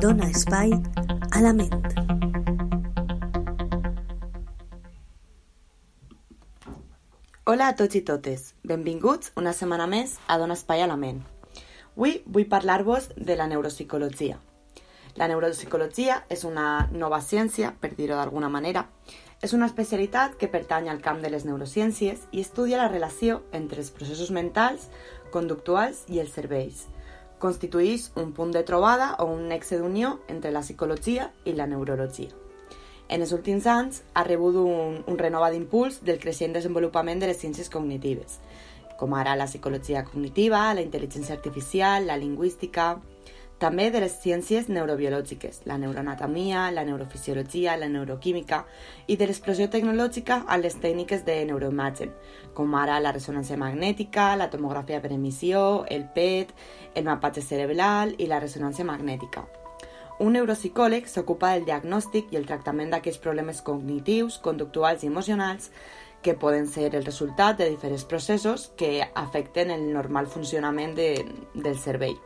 dona espai a la ment. Hola a tots i totes, benvinguts una setmana més a Dona Espai a la Ment. Avui vull parlar-vos de la neuropsicologia. La neuropsicologia és una nova ciència, per dir-ho d'alguna manera. És una especialitat que pertany al camp de les neurociències i estudia la relació entre els processos mentals, conductuals i els cervells. Constitueix un punt de trobada o un nexe d'unió entre la psicologia i la neurologia. En els últims anys ha rebut un, un renovat impuls del creixent desenvolupament de les ciències cognitives, com ara la psicologia cognitiva, la intel·ligència artificial, la lingüística, també de les ciències neurobiològiques, la neuroanatomia, la neurofisiologia, la neuroquímica i de l'explosió tecnològica a les tècniques de neuroimatge, com ara la ressonància magnètica, la tomografia per emissió, el PET, el mapatge cerebral i la ressonància magnètica. Un neuropsicòleg s'ocupa del diagnòstic i el tractament d'aquells problemes cognitius, conductuals i emocionals que poden ser el resultat de diferents processos que afecten el normal funcionament de, del cervell.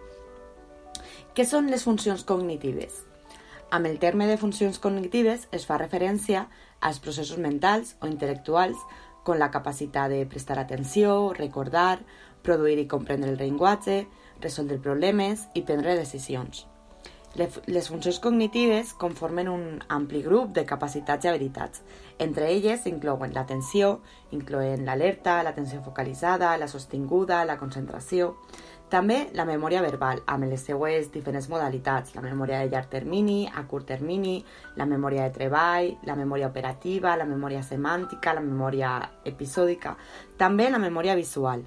Què són les funcions cognitives? Amb el terme de funcions cognitives es fa referència als processos mentals o intel·lectuals com la capacitat de prestar atenció, recordar, produir i comprendre el llenguatge, resoldre problemes i prendre decisions. Les funcions cognitives conformen un ampli grup de capacitats i habilitats. Entre elles inclouen l'atenció, incloent l'alerta, l'atenció focalitzada, la sostinguda, la concentració. També la memòria verbal, amb les seues diferents modalitats, la memòria de llarg termini, a curt termini, la memòria de treball, la memòria operativa, la memòria semàntica, la memòria episòdica, també la memòria visual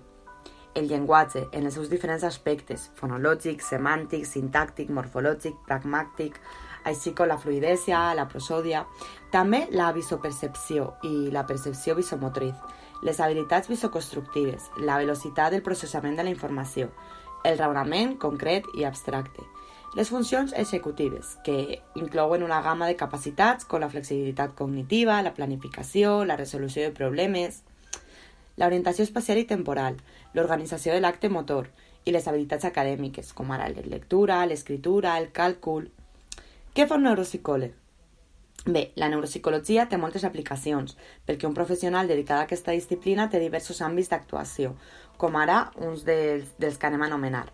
el llenguatge en els seus diferents aspectes, fonològic, semàntic, sintàctic, morfològic, pragmàtic, així com la fluidèsia, la prosòdia, també la visopercepció i la percepció visomotriz, les habilitats visoconstructives, la velocitat del processament de la informació, el raonament concret i abstracte, les funcions executives, que inclouen una gamma de capacitats com la flexibilitat cognitiva, la planificació, la resolució de problemes, l'orientació espacial i temporal, l'organització de l'acte motor i les habilitats acadèmiques, com ara la lectura, l'escriptura, el càlcul... Què fa un neuropsicòleg? Bé, la neuropsicologia té moltes aplicacions, perquè un professional dedicat a aquesta disciplina té diversos àmbits d'actuació, com ara uns dels, dels que anem a anomenar.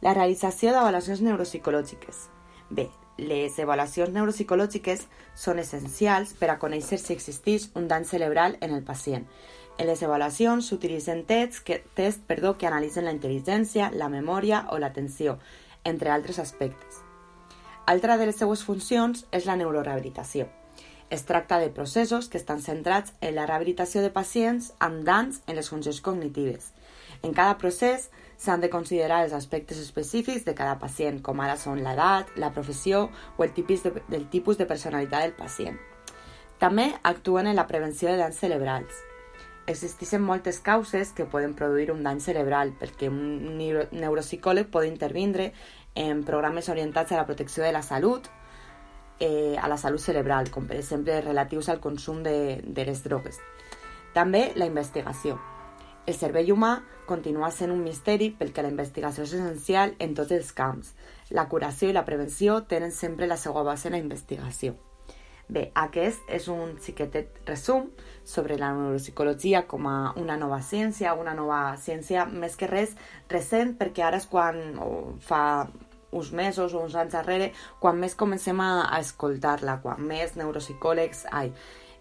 La realització d'avaluacions neuropsicològiques. Bé, les avaluacions neuropsicològiques són essencials per a conèixer si existeix un dany cerebral en el pacient en les avaluacions s'utilitzen tests que, test, perdó, que analitzen la intel·ligència, la memòria o l'atenció, entre altres aspectes. Altra de les seues funcions és la neurorehabilitació. Es tracta de processos que estan centrats en la rehabilitació de pacients amb danys en les funcions cognitives. En cada procés s'han de considerar els aspectes específics de cada pacient, com ara són l'edat, la professió o el tipus de, del tipus de personalitat del pacient. També actuen en la prevenció de danys cerebrals. Existeixen moltes causes que poden produir un dany cerebral perquè un neuropsicòleg pot intervindre en programes orientats a la protecció de la salut, eh, a la salut cerebral, com per exemple relatius al consum de, de les drogues. També la investigació. El cervell humà continua sent un misteri perquè la investigació és essencial en tots els camps. La curació i la prevenció tenen sempre la seva base en la investigació. Bé, aquest és un xiquetet resum sobre la neuropsicologia com a una nova ciència, una nova ciència més que res recent, perquè ara és quan, fa uns mesos o uns anys darrere, quan més comencem a, a escoltar-la, quan més neuropsicòlegs... Ai,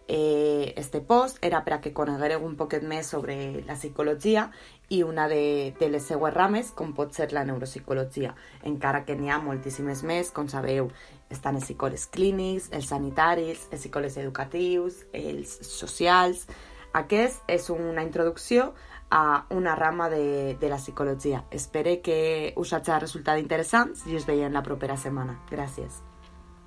eh, este post era per a que coneguereu un poquet més sobre la psicologia i una de, de les seues rames, com pot ser la neuropsicologia, encara que n'hi ha moltíssimes més, com sabeu, estan els psicòlegs clínics, els sanitaris, els psicòlegs educatius, els socials... Aquest és una introducció a una rama de, de la psicologia. Espero que us hagi resultat interessant i us veiem la propera setmana. Gràcies.